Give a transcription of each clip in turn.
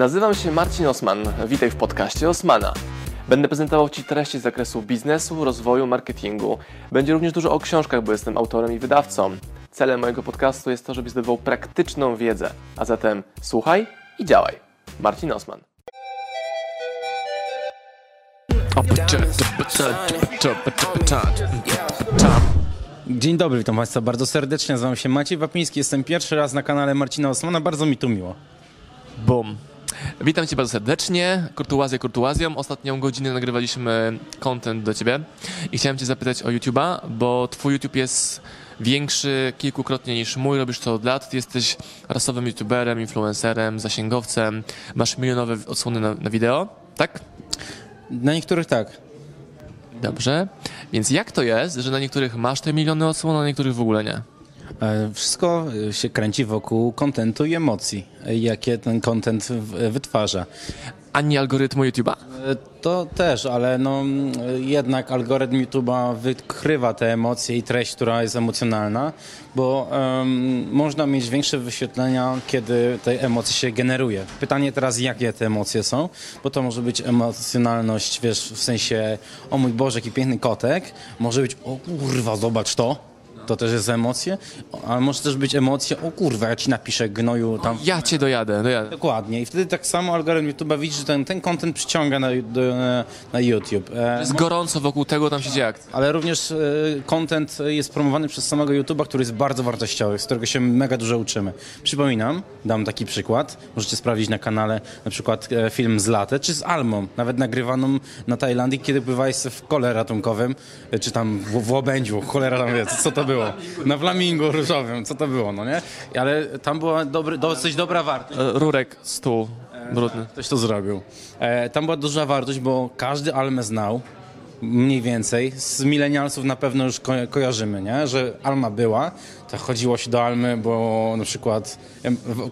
Nazywam się Marcin Osman. Witaj w podcaście Osmana. Będę prezentował Ci treści z zakresu biznesu, rozwoju, marketingu. Będzie również dużo o książkach, bo jestem autorem i wydawcą. Celem mojego podcastu jest to, żebyś zdobywał praktyczną wiedzę. A zatem słuchaj i działaj. Marcin Osman. Dzień dobry, witam Państwa bardzo serdecznie. Nazywam się Maciej Wapiński, jestem pierwszy raz na kanale Marcina Osmana. Bardzo mi tu miło. Bum. Witam Cię bardzo serdecznie. Kurtuazję kurtuazją. Ostatnią godzinę nagrywaliśmy content do Ciebie i chciałem Cię zapytać o YouTube'a, bo Twój YouTube jest większy kilkukrotnie niż mój, robisz to od lat. Ty jesteś rasowym YouTuberem, influencerem, zasięgowcem, masz milionowe odsłony na, na wideo, tak? Na niektórych tak. Dobrze. Więc jak to jest, że na niektórych masz te miliony odsłon, a na niektórych w ogóle nie? E, Wszystko e, się kręci wokół kontentu i emocji, e, jakie ten kontent wytwarza. Ani algorytmu YouTube'a? To też, ale no, jednak algorytm YouTube'a wykrywa te emocje i treść, która jest emocjonalna, bo em, można mieć większe wyświetlenia, kiedy te emocje się generuje. Pytanie teraz, jakie te emocje są, bo to może być emocjonalność, wiesz, w sensie, o mój Boże, jaki piękny kotek, może być, o kurwa, zobacz to, to też jest emocje, ale może też być emocje, o kurwa, ja ci napiszę gnoju tam Ja Cię dojadę, dojadę. Dokładnie. I wtedy tak samo algorytm YouTube'a widzi, że ten, ten content przyciąga na, do, na YouTube. E, Jest gorąco wokół tego, tam się dzieje akcja. ale również e, content jest promowany przez samego YouTube'a, który jest bardzo wartościowy, z którego się mega dużo uczymy. Przypominam, dam taki przykład, możecie sprawdzić na kanale na przykład e, film z Latę, czy z Almą, nawet nagrywaną na Tajlandii, kiedy pływałeś w kole ratunkowym, e, czy tam w, w łabędziu, cholera tam wie, co to było, na flamingu różowym, co to było, no nie? Ale tam była dobry, dosyć dobra wartość. E, Rurek, stół, brudny. Ktoś to zrobił. E, tam była duża wartość, bo każdy Almę znał, mniej więcej. Z milenialsów na pewno już ko kojarzymy, nie? że Alma była. To chodziło się do Almy, bo na przykład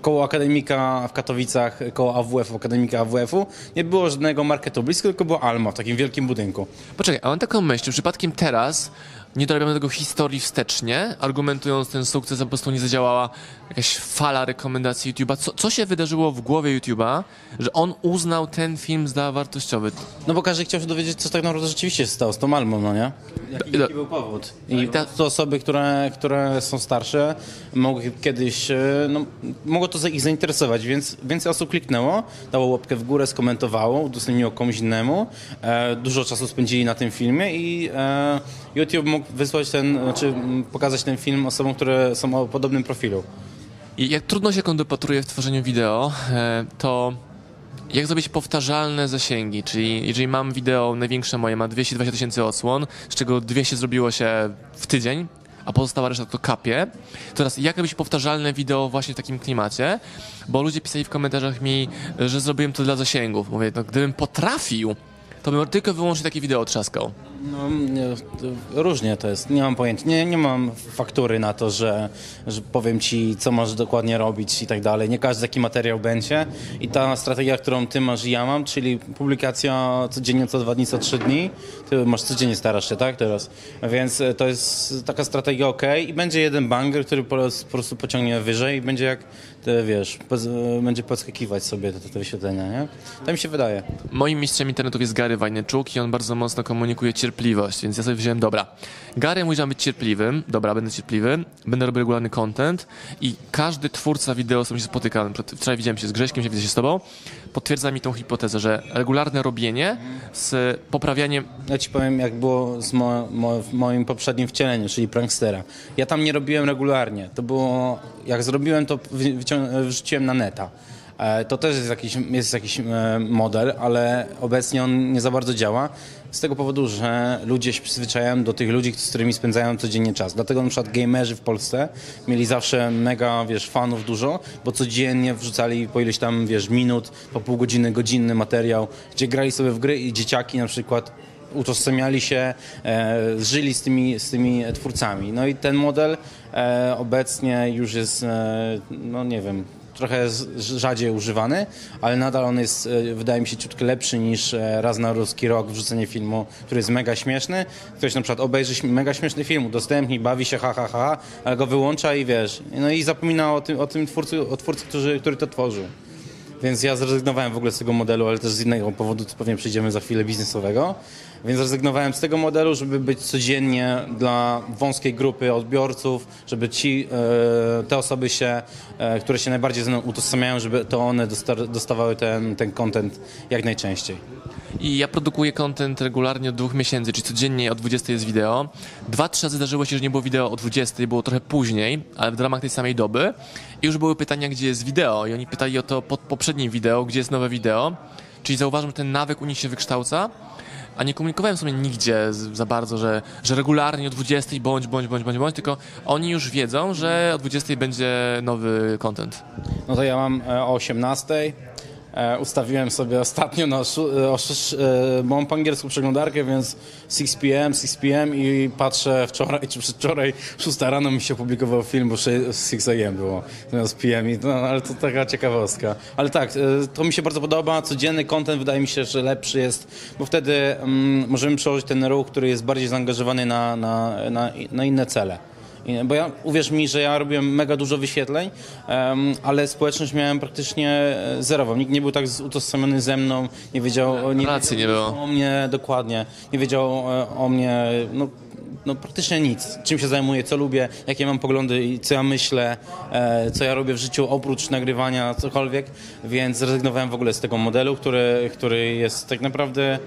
koło akademika w Katowicach, koło AWF, akademika AWF-u, nie było żadnego marketu blisko, tylko była Alma w takim wielkim budynku. Poczekaj, a mam taką myśl, przypadkiem teraz nie dorabiamy tego historii wstecznie, argumentując ten sukces, a po prostu nie zadziałała jakaś fala rekomendacji YouTube'a. Co, co się wydarzyło w głowie YouTube'a, że on uznał ten film za wartościowy? No bo każdy chciał się dowiedzieć, co tak naprawdę rzeczywiście się stało z tą Almą, no nie? Jaki, jaki był powód? I ta- to osoby, które, które są starsze, mogły kiedyś, e, no, mogło to ich zainteresować, więc więcej osób kliknęło, dało łapkę w górę, skomentowało, udostępniło komuś innemu. E, dużo czasu spędzili na tym filmie i e, YouTube mógł wysłać ten, znaczy m, pokazać ten film osobom, które są o podobnym profilu. I jak trudno się kondopatruje w tworzeniu wideo, e, to jak zrobić powtarzalne zasięgi, czyli jeżeli mam wideo, największe moje ma 220 tysięcy odsłon, z czego 200 zrobiło się w tydzień, a pozostała reszta to kapie. Teraz jak robić powtarzalne wideo właśnie w takim klimacie? Bo ludzie pisali w komentarzach mi, że zrobiłem to dla zasięgów. Mówię, no gdybym potrafił, to bym tylko wyłącznie takie wideo trzaskał. No, nie, to różnie to jest. Nie mam pojęcia. Nie, nie mam faktury na to, że, że powiem ci, co masz dokładnie robić i tak dalej. Nie każdy taki materiał będzie. I ta strategia, którą ty masz i ja mam, czyli publikacja codziennie, co dwa dni, co trzy dni. Ty masz codziennie starasz się, tak? Teraz. Więc e, to jest taka strategia ok. I będzie jeden banger, który po, po prostu pociągnie wyżej i będzie jak, te, wiesz, poz, e, będzie podskakiwać sobie te, te wyświetlenia, nie? Tak mi się wydaje. Moim mistrzem internetów jest Gary Wajneczuk i on bardzo mocno komunikuje cierpliwość, więc ja sobie wziąłem, dobra, Gary mówi, że być cierpliwym, dobra, będę cierpliwy, będę robił regularny content i każdy twórca wideo, z którym się spotykam, wczoraj widziałem się z Grześkiem, się widzę się z tobą, potwierdza mi tą hipotezę, że regularne robienie z poprawianiem Ja ci powiem, jak było z mo, mo, moim poprzednim wcieleniu, czyli prankstera. Ja tam nie robiłem regularnie. To było, jak zrobiłem, to wrzuciłem na neta. E, To też jest jakiś, jest jakiś e, model, ale obecnie on nie za bardzo działa. Z tego powodu, że ludzie się przyzwyczajają do tych ludzi, z którymi spędzają codziennie czas. Dlatego na przykład gamerzy w Polsce mieli zawsze mega, wiesz, fanów dużo, bo codziennie wrzucali po ileś tam, wiesz, minut, po pół godziny, godzinny materiał, gdzie grali sobie w gry i dzieciaki na przykład utożsamiali się, e, żyli z tymi, z tymi twórcami. No i ten model e, obecnie już jest, e, no nie wiem, trochę rzadziej używany, ale nadal on jest, e, wydaje mi się, ciutkę lepszy niż e, raz na ruski rok wrzucenie filmu, który jest mega śmieszny. Ktoś na przykład obejrzy mega śmieszny film, udostępni, bawi się, ha, ha, ha, ale go wyłącza i wiesz, no i zapomina o tym, o tym twórcy, o twórcy który, który to tworzył. Więc ja zrezygnowałem w ogóle z tego modelu, ale też z innego powodu, to pewnie przejdziemy za chwilę biznesowego. Więc zrezygnowałem z tego modelu, żeby być codziennie dla wąskiej grupy odbiorców, żeby ci, e, te osoby się, e, które się najbardziej ze mną utożsamiają, żeby to one dosta- dostawały ten, ten content jak najczęściej. I ja produkuję content regularnie od dwóch miesięcy, czyli codziennie o 20 jest wideo. Dwa, trzy razy zdarzyło się, że nie było wideo o 20, było trochę później, ale w ramach tej samej doby. I już były pytania, gdzie jest wideo. I oni pytali o to pod poprzednim wideo, gdzie jest nowe wideo. Czyli zauważam, że ten nawyk u nich się wykształca. A nie komunikowałem sobie nigdzie za bardzo, że, że regularnie o 20 bądź, bądź, bądź, bądź, bądź, tylko oni już wiedzą, że o 20 będzie nowy content. No to ja mam e, o 18. E, ustawiłem sobie ostatnio na e, e, mam po angielsku przeglądarkę, więc 6 p.m., 6 p.m. i patrzę wczoraj czy przedwczoraj 6 rano mi się opublikował film, bo sze- 6 a.m. było zamiast p.m. No, ale to taka ciekawostka. Ale tak, to mi się bardzo podoba. Codzienny content wydaje mi się, że lepszy jest, bo wtedy mm, możemy przełożyć ten ruch, który jest bardziej zaangażowany na, na, na, na inne cele. Bo ja, uwierz mi, że ja robiłem mega dużo wyświetleń, em, ale społeczność miałem praktycznie e, zerową. Nikt nie był tak utożsamiony ze mną, nie wiedział, o- nie Relacji nie było. o mnie dokładnie, nie wiedział e, o mnie, no, no praktycznie nic. Czym się zajmuję, co lubię, jakie mam poglądy i co ja myślę, e, co ja robię w życiu oprócz nagrywania, cokolwiek, więc zrezygnowałem w ogóle z tego modelu, który, który jest tak naprawdę,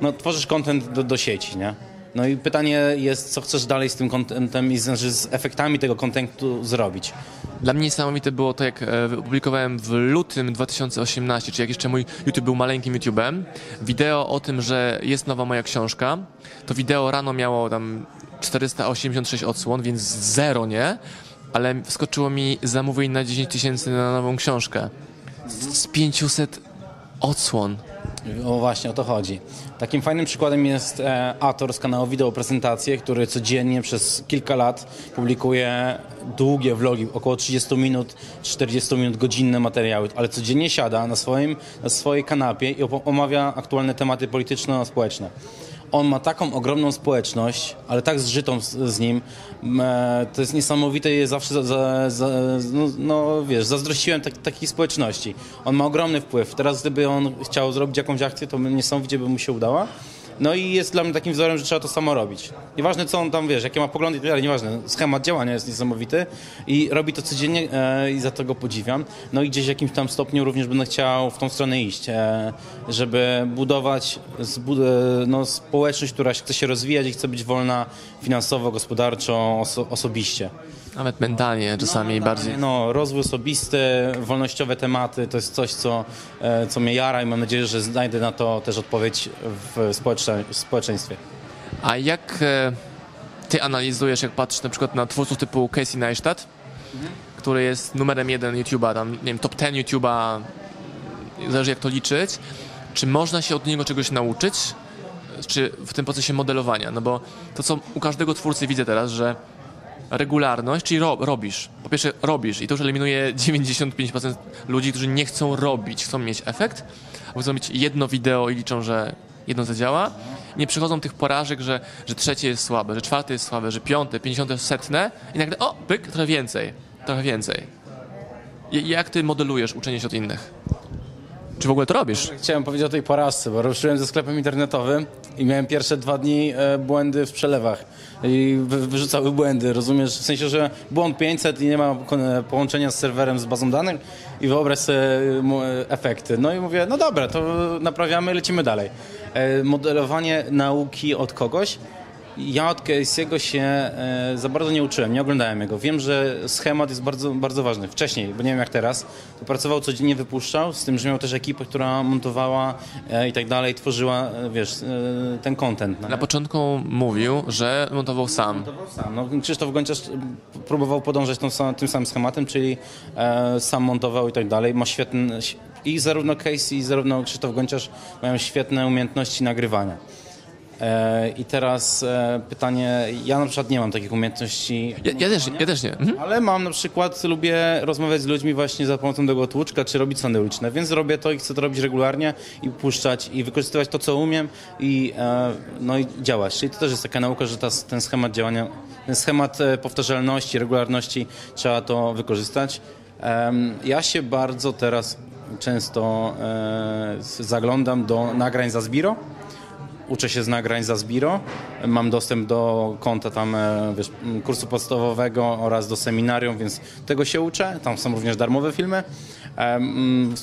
no tworzysz content do, do sieci, nie? No i pytanie jest, co chcesz dalej z tym contentem i znaczy z efektami tego contentu zrobić. Dla mnie niesamowite było to, jak e, opublikowałem w lutym 2018, czyli jak jeszcze mój YouTube był maleńkim YouTubem, wideo o tym, że jest nowa moja książka. To wideo rano miało tam 486 odsłon, więc zero, nie? Ale wskoczyło mi zamówień na 10 tysięcy na nową książkę. Z 500 odsłon. O właśnie, o to chodzi. Takim fajnym przykładem jest e, Ator z kanału Wideo Prezentacje, który codziennie przez kilka lat publikuje długie vlogi, około 30 minut, 40 minut, godzinne materiały, ale codziennie siada na, swoim, na swojej kanapie i omawia aktualne tematy polityczno-społeczne. On ma taką ogromną społeczność, ale tak zżytą z, z nim. E, To jest niesamowite i zawsze za, za, za, no, no wiesz, zazdrościłem tak, takiej społeczności. On ma ogromny wpływ. Teraz gdyby on chciał zrobić jakąś akcję, to niesamowicie by mu się udała. No i jest dla mnie takim wzorem, że trzeba to samo robić. Nieważne co on tam, wiesz, jakie ma poglądy tak dalej, nieważne. Schemat działania jest niesamowity i robi to codziennie e, i za to go podziwiam. No i gdzieś w jakimś tam stopniu również będę chciał w tą stronę iść, e, żeby budować zbud- e, no, społeczność, która chce się rozwijać i chce być wolna finansowo, gospodarczo, oso- osobiście. Nawet mentalnie czasami bardziej. No, rozwój osobisty, wolnościowe tematy to jest coś, co, e, co mnie jara i mam nadzieję, że znajdę na to też odpowiedź w społecze- w społeczeństwie. A jak e, ty analizujesz, jak patrzysz na przykład na twórców typu Casey Neistat, który jest numerem jeden YouTube'a, tam nie wiem, top 10 YouTube'a, zależy jak to liczyć, czy można się od niego czegoś nauczyć, czy w tym procesie modelowania? No bo to, co u każdego twórcy widzę teraz, że regularność, czyli ro, robisz. Po pierwsze robisz i to już eliminuje 95% ludzi, którzy nie chcą robić, chcą mieć efekt, albo chcą mieć jedno wideo i liczą, że jedno zadziała. Nie przychodzą tych porażek, że, że trzecie jest słabe, że czwarte jest słabe, że piąte, pięćdziesiąte, setne i nagle o, pyk, trochę więcej, trochę więcej. I, jak ty modelujesz uczenie się od innych? Czy w ogóle to robisz? Chciałem powiedzieć o tej porażce, bo ruszyłem ze sklepem internetowym i miałem pierwsze dwa dni e, błędy w przelewach. I wy, wyrzucały błędy, rozumiesz? W sensie, że błąd 500 i nie ma połączenia z serwerem z bazą danych i wyobraź sobie e, e, efekty. No i mówię, no dobra, to naprawiamy, lecimy dalej. Modelowanie nauki od kogoś. Ja od Casey'ego się e, za bardzo nie uczyłem, nie oglądałem jego. Wiem, że schemat jest bardzo, bardzo ważny. Wcześniej, bo nie wiem jak teraz, to pracował codziennie, wypuszczał, z tym, że miał też ekipę, która montowała e, i tak dalej, tworzyła, e, wiesz, ten content. no Na początku mówił, że montował sam. Montował sam. No, Krzysztof Gonciarz próbował podążać tą, tym samym schematem, czyli sam montował i tak dalej. Ma świetny, i zarówno Casey, i zarówno Krzysztof Gonciarz mają świetne umiejętności nagrywania. E, I teraz e, pytanie, ja na przykład nie mam takich umiejętności. Ja, ja, też, ja też nie. Mhm. Ale mam na przykład, lubię rozmawiać z ludźmi właśnie za pomocą tego tłuczka, czy robić sądy uliczne, więc robię to i chcę to robić regularnie i puszczać i wykorzystywać to, co umiem i, e, no i działać. Czyli to też jest taka nauka, że ta, ten schemat działania, ten schemat powtarzalności, regularności trzeba to wykorzystać. Ja się bardzo teraz często zaglądam do nagrań za Zbiro. Uczę się z nagrań za Zbiro. Mam dostęp do konta tam, e, wiesz, kursu podstawowego oraz do seminarium, więc tego się uczę. Tam są również darmowe filmy. E, mm,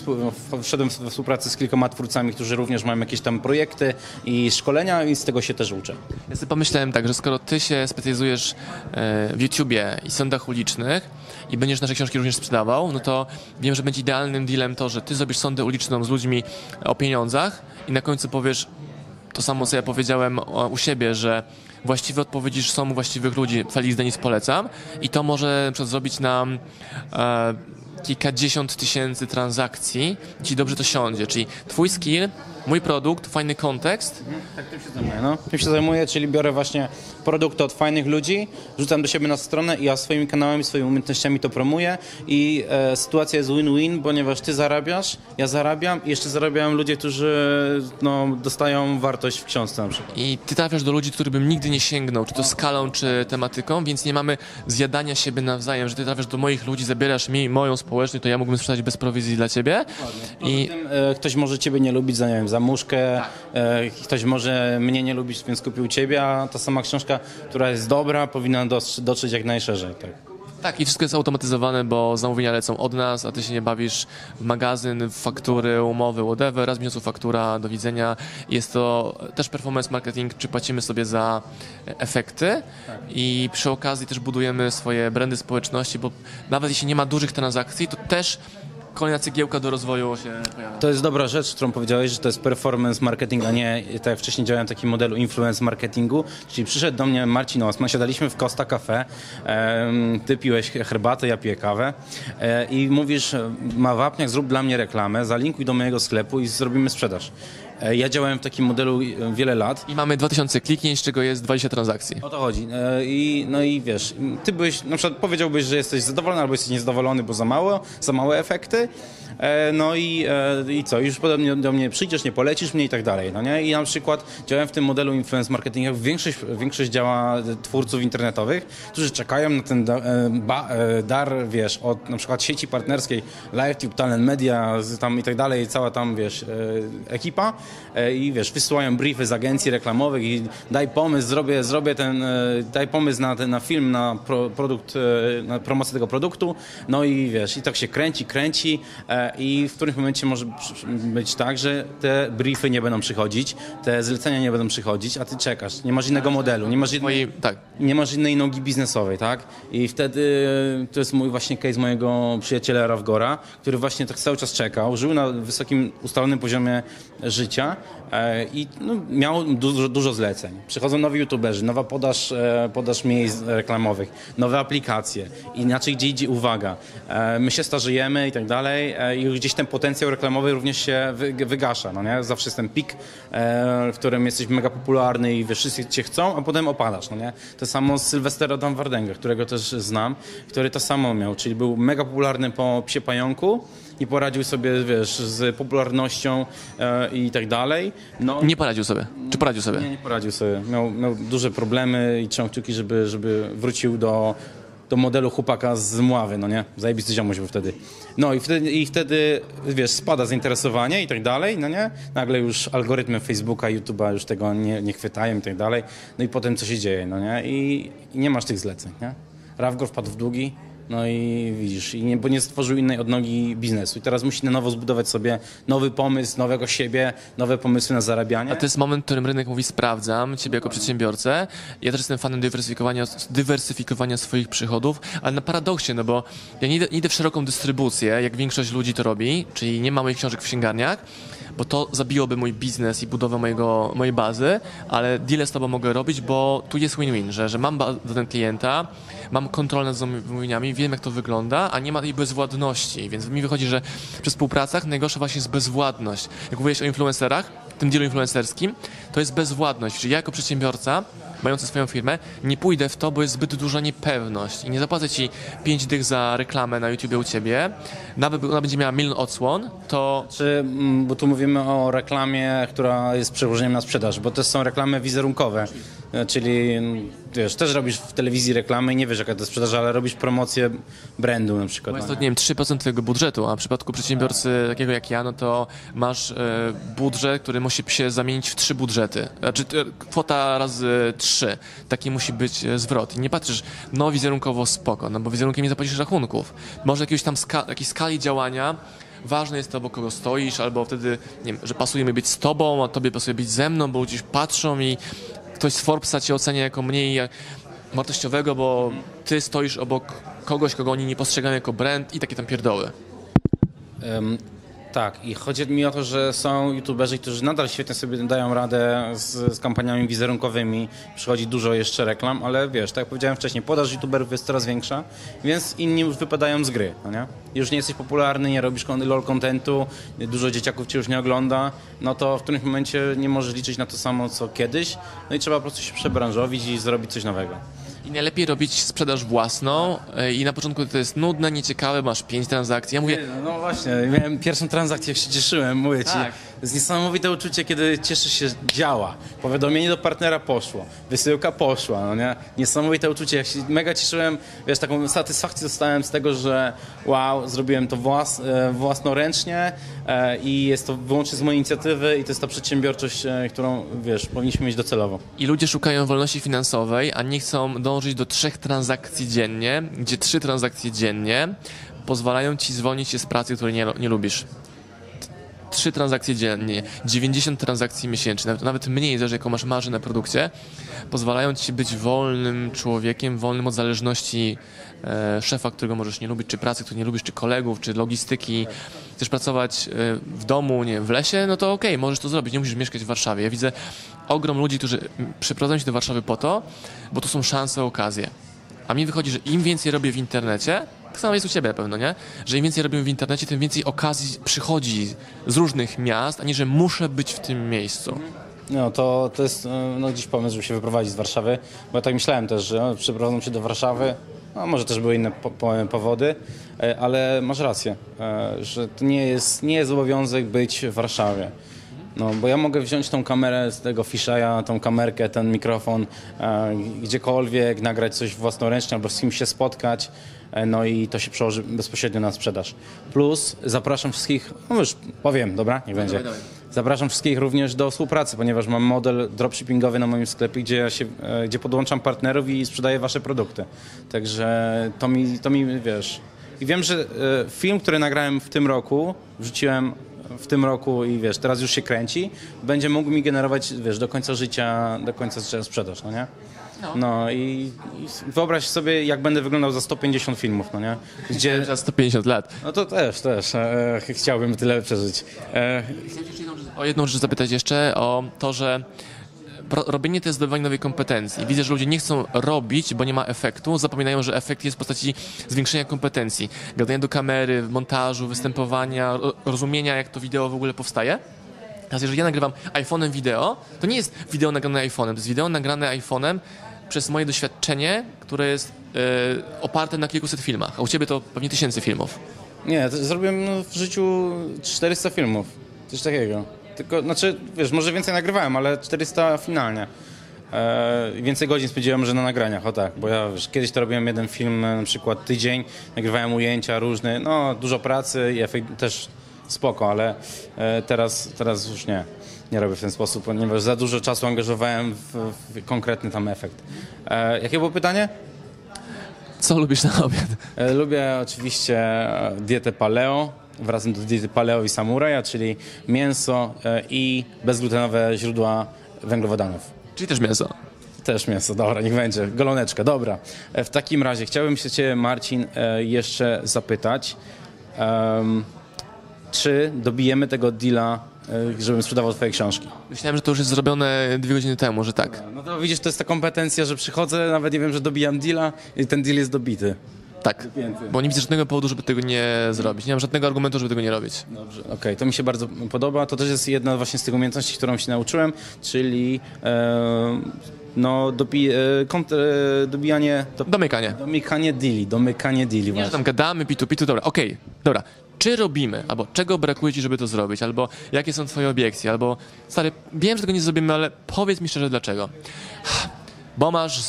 Wszedłem we współpracę z kilkoma twórcami, którzy również mają jakieś tam projekty i szkolenia i z tego się też uczę. Ja sobie pomyślałem tak, że skoro ty się specjalizujesz e, w YouTubie i sądach ulicznych i będziesz nasze książki również sprzedawał, no to wiem, że będzie idealnym dealem to, że ty zrobisz sądę uliczną z ludźmi o pieniądzach i na końcu powiesz to samo, co ja powiedziałem u siebie, że właściwe odpowiedzi są właściwych ludzi. Felix Denis polecam i to może zrobić nam e, kilkadziesiąt tysięcy transakcji, ci dobrze to siądzie. Czyli twój skill, mój produkt, fajny kontekst Tak, tym się zajmuję. No. Tym się zajmuję, czyli biorę właśnie produkty od fajnych ludzi, rzucam do siebie na stronę i ja swoimi kanałami, swoimi umiejętnościami to promuję i e, sytuacja jest win-win, ponieważ ty zarabiasz, ja zarabiam i jeszcze zarabiają ludzie, którzy no, dostają wartość w książce na przykład. I ty trafiasz do ludzi, których bym nigdy nie sięgnął, czy to skalą, czy tematyką, więc nie mamy zjadania siebie nawzajem, że ty trafiasz do moich ludzi, zabierasz mi moją społeczność, to ja mógłbym sprzedać bez prowizji dla ciebie. I I... Tym, e, ktoś może ciebie nie lubić za, nie wiem, za muszkę, e, ktoś może mnie nie lubić, więc kupił ciebie, a ta sama książka, która jest dobra, powinna dotrzeć jak najszerzej. Tak. tak, i wszystko jest automatyzowane, bo zamówienia lecą od nas, a ty się nie bawisz w magazyn, w faktury, umowy, whatever, raz w miesiącu faktura, do widzenia. Jest to też performance marketing, czy płacimy sobie za efekty i przy okazji też budujemy swoje brandy społeczności, bo nawet jeśli nie ma dużych transakcji, to też kolejna cegiełka do rozwoju się pojawia. To jest dobra rzecz, którą powiedziałeś, że to jest performance marketing, a nie tak jak wcześniej działałem w takim modelu influence marketingu. Czyli przyszedł do mnie Marcin Osman, siadaliśmy w Costa Cafe, ty piłeś herbatę, ja piję kawę e, i mówisz, ma wapniak, zrób dla mnie reklamę, zalinkuj do mojego sklepu i zrobimy sprzedaż. E, Ja działałem w takim modelu e, wiele lat I mamy 2000 kliknięć, z czego jest 20 transakcji. o to chodzi. E, I, no i wiesz, ty byś, na przykład powiedziałbyś, że jesteś zadowolony albo jesteś niezadowolony, bo za mało, za małe efekty. No i, i co, już potem do mnie przyjdziesz, nie polecisz mnie i tak dalej, no nie? I na przykład działałem w tym modelu influence marketingu, większość, większość działa twórców internetowych, którzy czekają na ten dar, wiesz, od na przykład sieci partnerskiej, LiveTube, Talent Media, tam i tak dalej, cała tam, wiesz, ekipa i wiesz, wysyłają briefy z agencji reklamowych i daj pomysł, zrobię, zrobię ten, e, daj pomysł na, ten, na film, na pro, produkt, e, na promocję tego produktu, no i wiesz, i tak się kręci, kręci e, i w którymś momencie może być tak, że te briefy nie będą przychodzić, te zlecenia nie będą przychodzić, a ty czekasz, nie masz innego modelu, nie masz innej, tak, nie masz innej nogi biznesowej, tak? I wtedy to jest mój właśnie case mojego przyjaciela Rawgora, który właśnie tak cały czas czekał, żył na wysokim, ustalonym poziomie życia e, i no, miał dużo, dużo zleceń. Przychodzą nowi youtuberzy, nowa podaż, e, podaż miejsc reklamowych, nowe aplikacje, inaczej gdzie idzie uwaga. E, my się starzejemy i tak dalej i już gdzieś ten potencjał reklamowy również się wy, wygasza, no nie? Zawsze jest ten pik, w którym jesteś mega popularny i wszyscy cię chcą, a potem opadasz, no nie? To samo z Sylwestera Damwardenga, którego też znam, który to samo miał, czyli był mega popularny po Psie Pająku i poradził sobie, wiesz, z popularnością e, i tak dalej. No, nie poradził sobie. Czy poradził sobie? nie, nie poradził sobie. Miał, miał duże problemy i trzymał kciuki, żeby, żeby wrócił do, do modelu chłopaka z Mławy, no nie? Zajebisty ziomuś był wtedy. No i wtedy, i wtedy, wiesz, spada zainteresowanie i tak dalej, no nie? Nagle już algorytmy Facebooka, YouTube'a już tego nie, nie chwytają i tak dalej. No i potem co się dzieje, no nie? I, i nie masz tych zleceń, nie? Rawgor wpadł w długi, no i widzisz, i nie, bo nie stworzył innej odnogi biznesu. I teraz musi na nowo zbudować sobie nowy pomysł, nowego siebie, nowe pomysły na zarabianie. A to jest moment, w którym rynek mówi sprawdzam ciebie jako przedsiębiorcę. Ja też jestem fanem dywersyfikowania, dywersyfikowania swoich przychodów, ale na paradoksie, no bo ja nie idę, nie idę w szeroką dystrybucję, jak większość ludzi to robi, czyli nie ma moich książek w księgarniach, bo to zabiłoby mój biznes i budowę mojego, mojej bazy, ale deal z tobą mogę robić, bo tu jest win-win, że, że mam danego klienta, mam kontrolę nad zamówieniami, wiem jak to wygląda, a nie ma tej bezwładności, więc mi wychodzi, że przy współpracach najgorsza właśnie jest bezwładność. Jak mówiłeś o influencerach, w tym dealu influencerskim, to jest bezwładność, czyli ja jako przedsiębiorca mający swoją firmę, nie pójdę w to, bo jest zbyt duża niepewność i nie zapłacę ci 5 dych za reklamę na YouTubie u ciebie, nawet ona będzie miała milion odsłon, to Czy, mm, bo tu mówimy o reklamie, która jest przełożeniem na sprzedaż, bo to są reklamy wizerunkowe, czyli mm, wiesz, też robisz w telewizji reklamy i nie wiesz jaka to sprzedaż, ale robisz promocję brandu na przykład. Bo jest no to, nie? wiem, 3% twojego budżetu, a w przypadku przedsiębiorcy takiego jak ja, no to masz e, budżet, który musi się zamienić w trzy budżety. Znaczy e, kwota razy trzy. Taki musi być e, zwrot. I nie patrzysz, no wizerunkowo spoko, no bo wizerunkiem nie zapłacisz rachunków. Może jakiegoś tam ska- jakiejś skali działania Ważne jest to, obok kogo stoisz, albo wtedy, nie wiem, że pasuje mi być z tobą, a tobie pasuje być ze mną, bo ludzie patrzą i ktoś z Forbesa cię ocenia jako mniej wartościowego, bo ty stoisz obok kogoś, kogo oni nie postrzegają jako brand i takie tam pierdoły. Tak, i chodzi mi o to, że są youtuberzy, którzy nadal świetnie sobie dają radę z, z kampaniami wizerunkowymi. Przychodzi dużo jeszcze reklam, ale wiesz, tak jak powiedziałem wcześniej, podaż youtuberów jest coraz większa, więc inni już wypadają z gry, no nie? Już nie jesteś popularny, nie robisz lol contentu, dużo dzieciaków cię już nie ogląda, no to w którymś momencie nie możesz liczyć na to samo, co kiedyś, no i trzeba po prostu się przebranżowić i zrobić coś nowego. I najlepiej robić sprzedaż własną e, i na początku to jest nudne, nieciekawe, masz pięć transakcji. Ja mówię, No, no właśnie, miałem pierwszą transakcję, jak się cieszyłem, mówię ci. Tak. Jest niesamowite uczucie, kiedy cieszysz się, działa. Powiadomienie do partnera poszło, wysyłka poszła, no nie? Niesamowite uczucie, ja się mega cieszyłem, wiesz, taką satysfakcję dostałem z tego, że wow, zrobiłem to włas, e, własnoręcznie e, i jest to wyłącznie z mojej inicjatywy i to jest ta przedsiębiorczość, e, którą, wiesz, powinniśmy mieć docelowo. I ludzie szukają wolności finansowej, a nie chcą dążyć do trzech transakcji dziennie, gdzie trzy transakcje dziennie pozwalają ci zwolnić się z pracy, której nie, nie lubisz. T- Trzy transakcje dziennie, 90 transakcji miesięcznie, nawet, mniej, zależy jaką masz marżę na produkcie, pozwalają ci być wolnym człowiekiem, wolnym od zależności e, szefa, którego możesz nie lubić, czy pracy, której nie lubisz, czy kolegów, czy logistyki. Chcesz pracować e, w domu, nie w lesie, no to okej, możesz to zrobić, nie musisz mieszkać w Warszawie. Ja widzę ogrom ludzi, którzy przyprowadzają się do Warszawy po to, bo to są szanse, okazje. A mi wychodzi, że im więcej robię w internecie, tak samo jest u ciebie pewno, nie? Że im więcej robię w internecie, tym więcej okazji przychodzi z różnych miast, a nie, że muszę być w tym miejscu. No to, to jest e, no, gdzieś pomysł, żeby się wyprowadzić z Warszawy, bo ja tak myślałem też, że o, przeprowadzą się do Warszawy, no, może też były inne po, po, powody, e, ale masz rację, e, że to nie jest, nie jest obowiązek być w Warszawie. No, bo ja mogę wziąć tą kamerę z tego Fishaya, tą kamerkę, ten mikrofon, e, gdziekolwiek, nagrać coś własnoręcznie albo z kimś się spotkać, e, no i to się przełoży bezpośrednio na sprzedaż. Plus zapraszam wszystkich, no już powiem, dobra, nie będzie. dawaj. Zapraszam wszystkich również do współpracy, ponieważ mam model dropshippingowy na moim sklepie, gdzie, ja się, e, gdzie podłączam partnerów i sprzedaję wasze produkty. Także to mi, to mi wiesz. I wiem, że e, film, który nagrałem w tym roku, wrzuciłem w tym roku i wiesz, teraz już się kręci, będzie mógł mi generować, wiesz, do końca życia, do końca życia sprzedaż, no nie? No i, i wyobraź sobie, jak będę wyglądał za 150 filmów, no nie? Gdzie, Za 150 lat. no to też, też. E, chciałbym tyle przeżyć. E, Chciałem jeszcze jedną rzecz- o jedną rzecz zapytać jeszcze, o to, że robienie to jest zdobywanie nowej kompetencji. Widzę, że ludzie nie chcą robić, bo nie ma efektu, zapominają, że efekt jest w postaci zwiększenia kompetencji. Gadania do kamery, montażu, występowania, ro- rozumienia, jak to wideo w ogóle powstaje. Teraz jeżeli ja nagrywam iPhone'em wideo, to nie jest wideo nagrane iPhone'em, to jest wideo nagrane iPhone'em przez moje doświadczenie, które jest e, oparte na kilkuset filmach, a u ciebie to pewnie tysięcy filmów. Nie, zrobiłem no, w życiu 400 filmów. Coś takiego. Tylko, znaczy, wiesz, może więcej nagrywałem, ale 400 finalnie. E, więcej godzin spędziłem może na nagraniach, o tak, bo ja wiesz, kiedyś to robiłem jeden film, na przykład tydzień, nagrywałem ujęcia różne, no dużo pracy i efekt też spoko, ale e, teraz, teraz już nie, nie robię w ten sposób, ponieważ za dużo czasu angażowałem w, w konkretny tam efekt. E, jakie było pytanie? Co lubisz na obiad? E, Lubię oczywiście e, dietę paleo. Wracam do diety paleo i samuraja, czyli mięso e, i bezglutenowe źródła węglowodanów. Czyli też mięso. Też mięso, dobra, niech będzie. Goloneczka, dobra. E, W takim razie chciałbym się Cię, Marcin, e, jeszcze zapytać, em, czy dobijemy tego deala, żebym sprzedawał Twoje książki? Myślałem, że to już jest zrobione dwie godziny temu, że tak. No to widzisz, to jest ta kompetencja, że przychodzę, nawet nie wiem, że dobijam deala i ten deal jest dobity. Tak. Bo nie widzę żadnego powodu, żeby tego nie zrobić. Nie mam żadnego argumentu, żeby tego nie robić. Dobrze, okej, to mi się bardzo podoba. To też jest jedna właśnie z tych umiejętności, którą się nauczyłem, czyli e, no, dobi, e, e, dobijanie, do, Domykanie. domykanie deali, domykanie deali Nie, że właśnie. tam gadamy, pitu, pitu, dobra, okej, dobra. Czy robimy, albo czego brakuje ci, żeby to zrobić, albo jakie są twoje obiekcje, albo stary, wiem, że tego nie zrobimy, ale powiedz mi szczerze dlaczego. Bo masz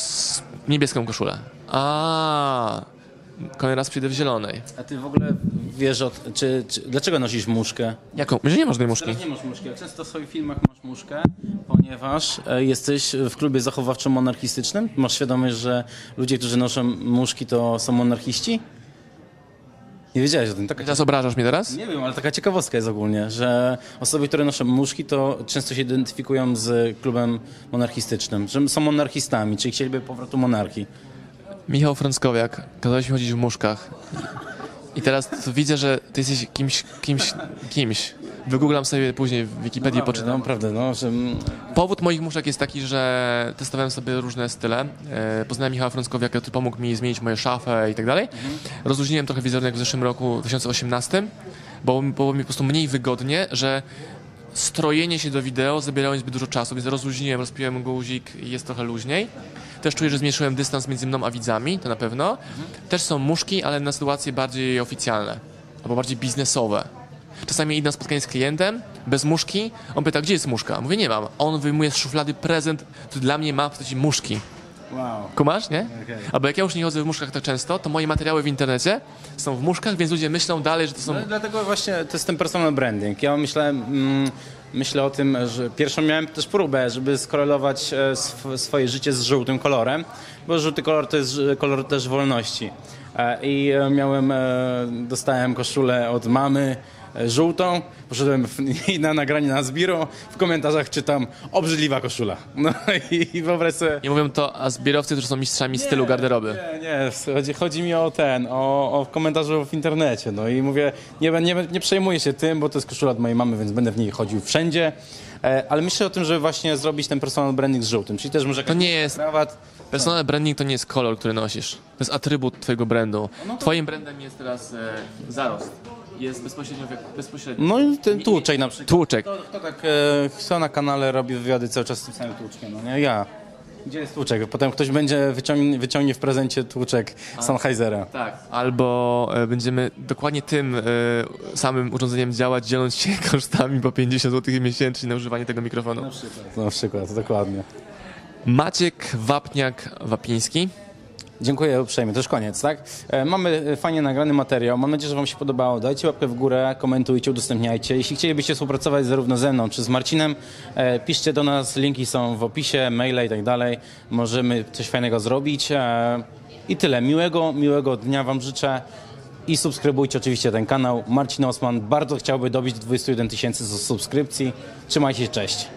niebieską koszulę. A, kolejny raz przyjdę w zielonej. A ty w ogóle wiesz, o, czy, czy, dlaczego nosisz muszkę? Jaką? Że nie masz tej muszki. Teraz nie masz muszki, często w swoich filmach masz muszkę, ponieważ e, jesteś w klubie zachowawczo-monarchistycznym. Masz świadomość, że ludzie, którzy noszą muszki, to są monarchiści? Nie wiedziałeś o tym. Taka Teraz obrażasz mnie teraz? Nie wiem, ale taka ciekawostka jest ogólnie, że osoby, które noszą muszki, to często się identyfikują z klubem monarchistycznym, że są monarchistami, czyli chcieliby powrotu monarchii. Michał Frąckowiak, kazałeś mi chodzić w muszkach. I teraz widzę, że ty jesteś kimś, kimś, kimś. Wygooglam sobie później w Wikipedii, Naprawdę, poczytam. no, prawda, no, że Powód moich muszek jest taki, że testowałem sobie różne style. E, Poznałem Michała Frąckowiaka, który pomógł mi zmienić moją szafę i tak dalej. Rozluźniłem trochę wizerunek w zeszłym roku, 2018, bo było mi po prostu mniej wygodnie, że strojenie się do wideo zabierało mi zbyt dużo czasu, więc rozluźniłem, rozpiłem guzik i jest trochę luźniej. Też czuję, że zmniejszyłem dystans między mną a widzami, to na pewno. Też są muszki, ale na sytuacje bardziej oficjalne albo bardziej biznesowe. Czasami idę na spotkanie z klientem bez muszki, on pyta, gdzie jest muszka? Mówię, nie mam. On wyjmuje z szuflady prezent, który dla mnie ma w postaci muszki. Wow. Kumasz, nie? Okej. Albo jak ja już nie chodzę w muszkach tak często, to moje materiały w internecie są w muszkach, więc ludzie myślą dalej, że to są... No, dlatego właśnie to jest ten personal branding. Ja myślę, mm, myślę o tym, że pierwszą miałem też próbę, żeby skorelować e, sw- swoje życie z żółtym kolorem, bo żółty kolor to jest e, kolor też wolności. E, I miałem, dostałem koszulę od mamy żółtą, poszedłem w, na nagranie na Zbiro, w komentarzach czytam obrzydliwa koszula. No i, i wyobraź sobie... Nie mówią to a zbiorowcy, którzy są mistrzami stylu garderoby. Nie, nie, chodzi, chodzi mi o ten, o, o komentarzu w internecie. No i mówię, nie, nie, nie przejmuję się tym, bo to jest koszula od mojej mamy, więc będę w niej chodził wszędzie. E, ale myślę o tym, żeby właśnie zrobić ten personal branding z żółtym, czyli też może To nie jest... krawat. Personal branding to nie jest kolor, który nosisz. To jest atrybut twojego brandu. Twoim brandem jest teraz e, zarost. Jest bezpośrednio... bezpośrednio. No i ten tłuczek na przykład. Tłuczek. Kto, kto tak, e, kto na kanale robi wywiady cały czas z tym samym tłuczkiem, no nie? Ja. Gdzie jest tłuczek? Potem ktoś będzie wyciągnie, wyciągnie w prezencie tłuczek Sennheisera. Tak. Albo e, będziemy dokładnie tym e, samym urządzeniem działać, dzieląc się kosztami po 50 zł miesięcznie na używanie tego mikrofonu. Na przykład. Na przykład, dokładnie. Maciek Wapniak-Wapiński. Dziękuję uprzejmie, to już koniec, tak? E, mamy e, fajnie nagrany materiał, mam nadzieję, że Wam się podobało. Dajcie łapkę w górę, komentujcie, udostępniajcie. Jeśli chcielibyście współpracować zarówno ze mną czy z Marcinem, e, piszcie do nas, linki są w opisie, maile i tak dalej. Możemy coś fajnego zrobić. I tyle. Miłego, miłego dnia Wam życzę. I subskrybujcie oczywiście ten kanał. Marcin Osman bardzo chciałby dobić 21 tysięcy subskrypcji. Trzymajcie się, cześć.